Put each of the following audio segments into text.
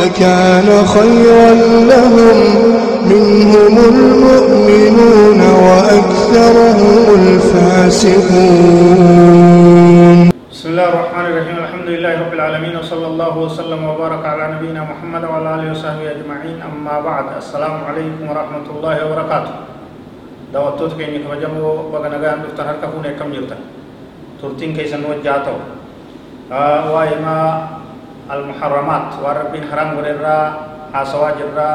لكان خيرا لهم. منهم المؤمنون وأكثرهم الفاسقون. بسم الله الرحمن الرحيم. الحمد لله رب العالمين وصلى الله وسلم وبارك على نبينا محمد وعلى آله وصحبه أجمعين. أما بعد السلام عليكم ورحمة الله وبركاته. دعوتوت كيني كبجمو بغنغا دفتر هر كفون كم جرتا ترتين كيسن وجاتو آه وايما المحرمات وربين حرام وررا حاسوا جرا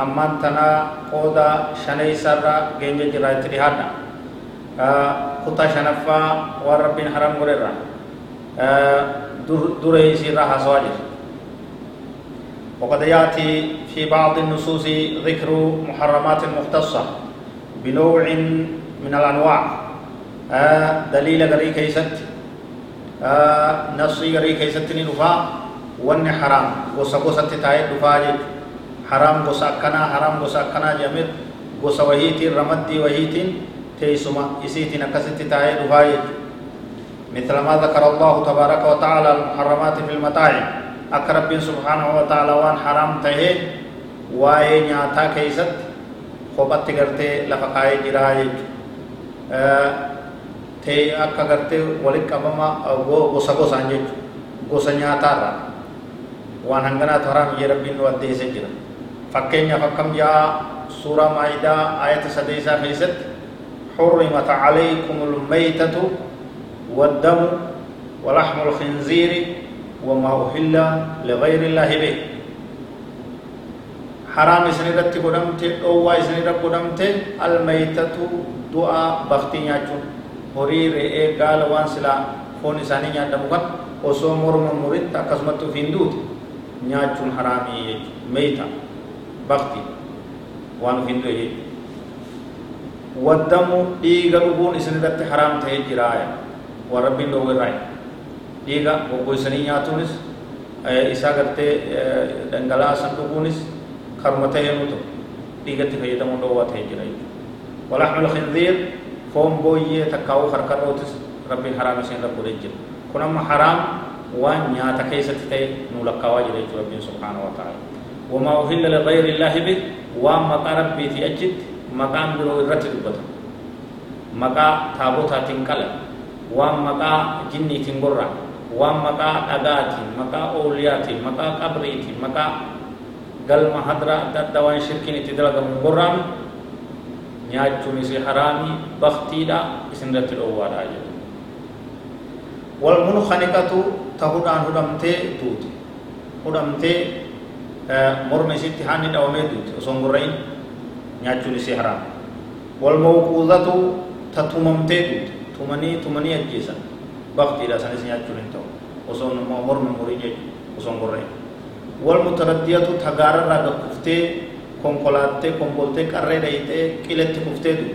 أمان تنا قودا شني سرا جنج جرا تريهانا كتا شنفا وربين حرام وررا دري سيرا حاسوا جر. وقد يأتي في بعض النصوص ذكر محرمات مختصة بنوع من الأنواع. دليل غري كيست. نصي غري كيسة تني نفا ون حرام غصة غصة تتاية نفا جد حرام غصة كنا حرام غصة كنا جميل غصة وحيت رمد دي وحيت تيسما اسي تنا قصة تتاية نفا جد مثل ما ذكر الله تبارك وتعالى المحرمات في المطاعم أكرب سبحانه وتعالى وان حرام تهي واي نياتا كيسة خوبت تغرتي لفقائي ta'e akka gartee walitti qabama gosa gosaan jechuudha gosa nyaataarraa waan hanganaatu haraam jee rabbiin nu addeessee jira fakkeenyaaf akkam jaa suuraa maayidaa ayata sadeesaa keessatti حرمت عليكم الميتة والدم ولحم الخنزير وما أحل لغير الله به حرام سنرت قدمت أو سنرت قدمت الميتة دعاء بختي نياچون horii re'ee gaala waan silaa foon isaanii nyaatamu kan osoo morma muritti akkasumatti ofiin duute nyaachuun haraamii jechuudha meeyta bakti waan ofiin du'e jechuudha waddamu dhiiga dhuguun isin irratti haraam ta'ee jiraaya waan rabbiin dhoowwe irraa dhiiga goggoysanii nyaatuunis isaa gartee dhangala'aa san dhuguunis karuma ta'ee nutu dhiigatti fayyadamuun dhoowwaa ta'ee jira jechuudha ولحم الخنزير haraam isheen rabbuudhe jira kun amma haraam waan nyaata keessatti ta'e nu lakkaawaa jira jechuu rabbiin subhaanahu wa ta'ala wamaa uhilla ligayri illaahi bih waan maqaa rabbiitii achitti maqaan biroo irratti dubbata maqaa taabotaatiin qala waan maqaa jinniitiin gorra waan maqaa dhagaatiin maqaa ooliyaatiin maqaa qabriitiin maqaa galma hadra adda addaa waan shirkiin itti dalagamu gorraami nyaachuun isii haraamii baktiidha isinirratti dhoowwaadha jedhu walmunkhaniqatu ta hudhaan hudhamtee duute hudhamtee morma isitti haanni dhawamee duute osoo hin gurrayin nyaachuun isii haraam walmawquudatu ta tumamtee duute tumanii tumanii ajjeesan baktiidha sanis nyaachuun hin ta'u osoo morma murii jechu osoo hin gurrayin walmutaraddiyatu ta gaararraa gakkuftee qiletti kuftee dubde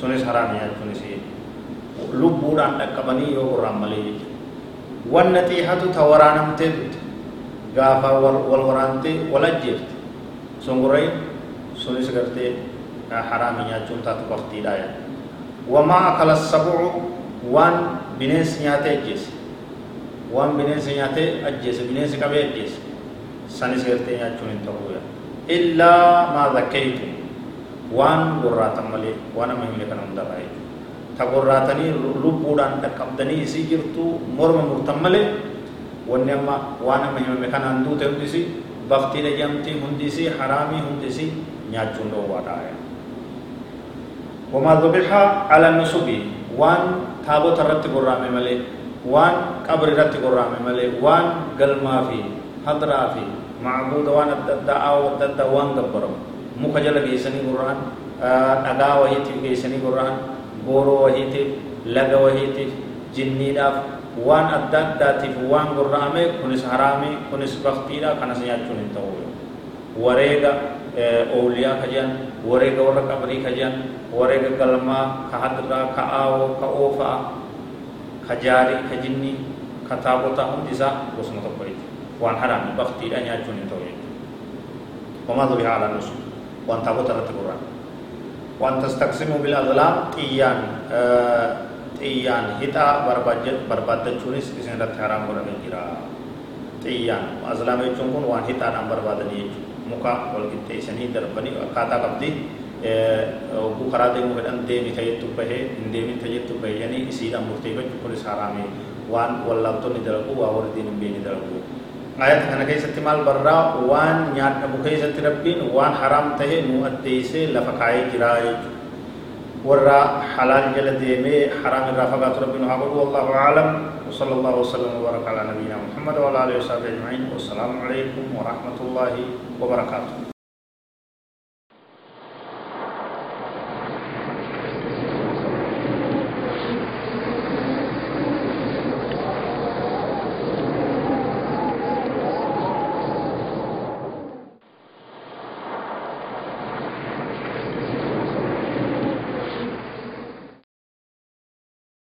sunis haraami jechuun isii lubbuudhaan dhaqqabanii yoo qorraan malee jechuudha wanna xiihatu ta waraanamtee dubde gaafa wal waraantee wal ajjeefte songorrayin sunis gartee haraami nyaachuun taatu baktiidhaa yaa wamaa akala sabucu waan bineensi nyaatee ajjeese waan bineensi nyaatee ajjeese bineensi qabee ajjeese sanis gartee nyaachuun hin ta'uu yaa إلا ما ذكيتم وان قراتا ملي وأنا مهمة كان مدرعي تقراتني لبودان تقبدني سيجرتو مرم مرتملي ونما وأنا مهمة كان أندو تهدسي بختي لجمتي هندسي حرامي هندسي نياجون دو واتايا وما ذبح على النسب وان تابو ترت قرامي ملي. وان قبر رت قرامي ملي. وان قلما في حضرا في dhagaa wahiitiif geessanii gurraan booroo wahiitiif laga wahiitiif jinniidhaaf waan adda addaatiif waan gurraame kunis haraami kunis baktiidha kanas nyaachuun hin ta'u wareega ooliyaa ka jiran wareega warra qabrii ka jiran wareega galmaa ka hadraa ka aawoo ka oofaa ka jaarii ka jinnii ka taabotaa hundi isaa gosuma tokko jechuudha waan haraami baktiidha nyaachuun hin ta'u jechuudha wamaa dhubihaa ala nusu waan taabota irratti gurraan waan tastaqsimu bil azlaam xiyyaan xiyyaan hixaa barbaaddachuunis isin irratti haraam godhamee jira xiyyaan azlaama jechuun kun waan hixaadhaan barbaadanii jechuudha muka wal qixxeessanii darbanii akkaataa qabdi oguu karaa deemuu fedhan deemi tajettu bahee hin deemin tajettu bahee yani isiidhaan murteeffachuu kunis haraame waan wallaaltonni dalagu waa warri آيات كان كيسة مال برا؟ وان نيات أبو كيسة ربين وان حرام تهي مؤديس لفقعي جرائي ورا حلال جلدي مي حرام رافقات ربين وحقر والله أعلم. وصلى الله وسلم وبارك على نبينا محمد وعلى آله وصحبه أجمعين. والسلام عليكم ورحمة الله وبركاته.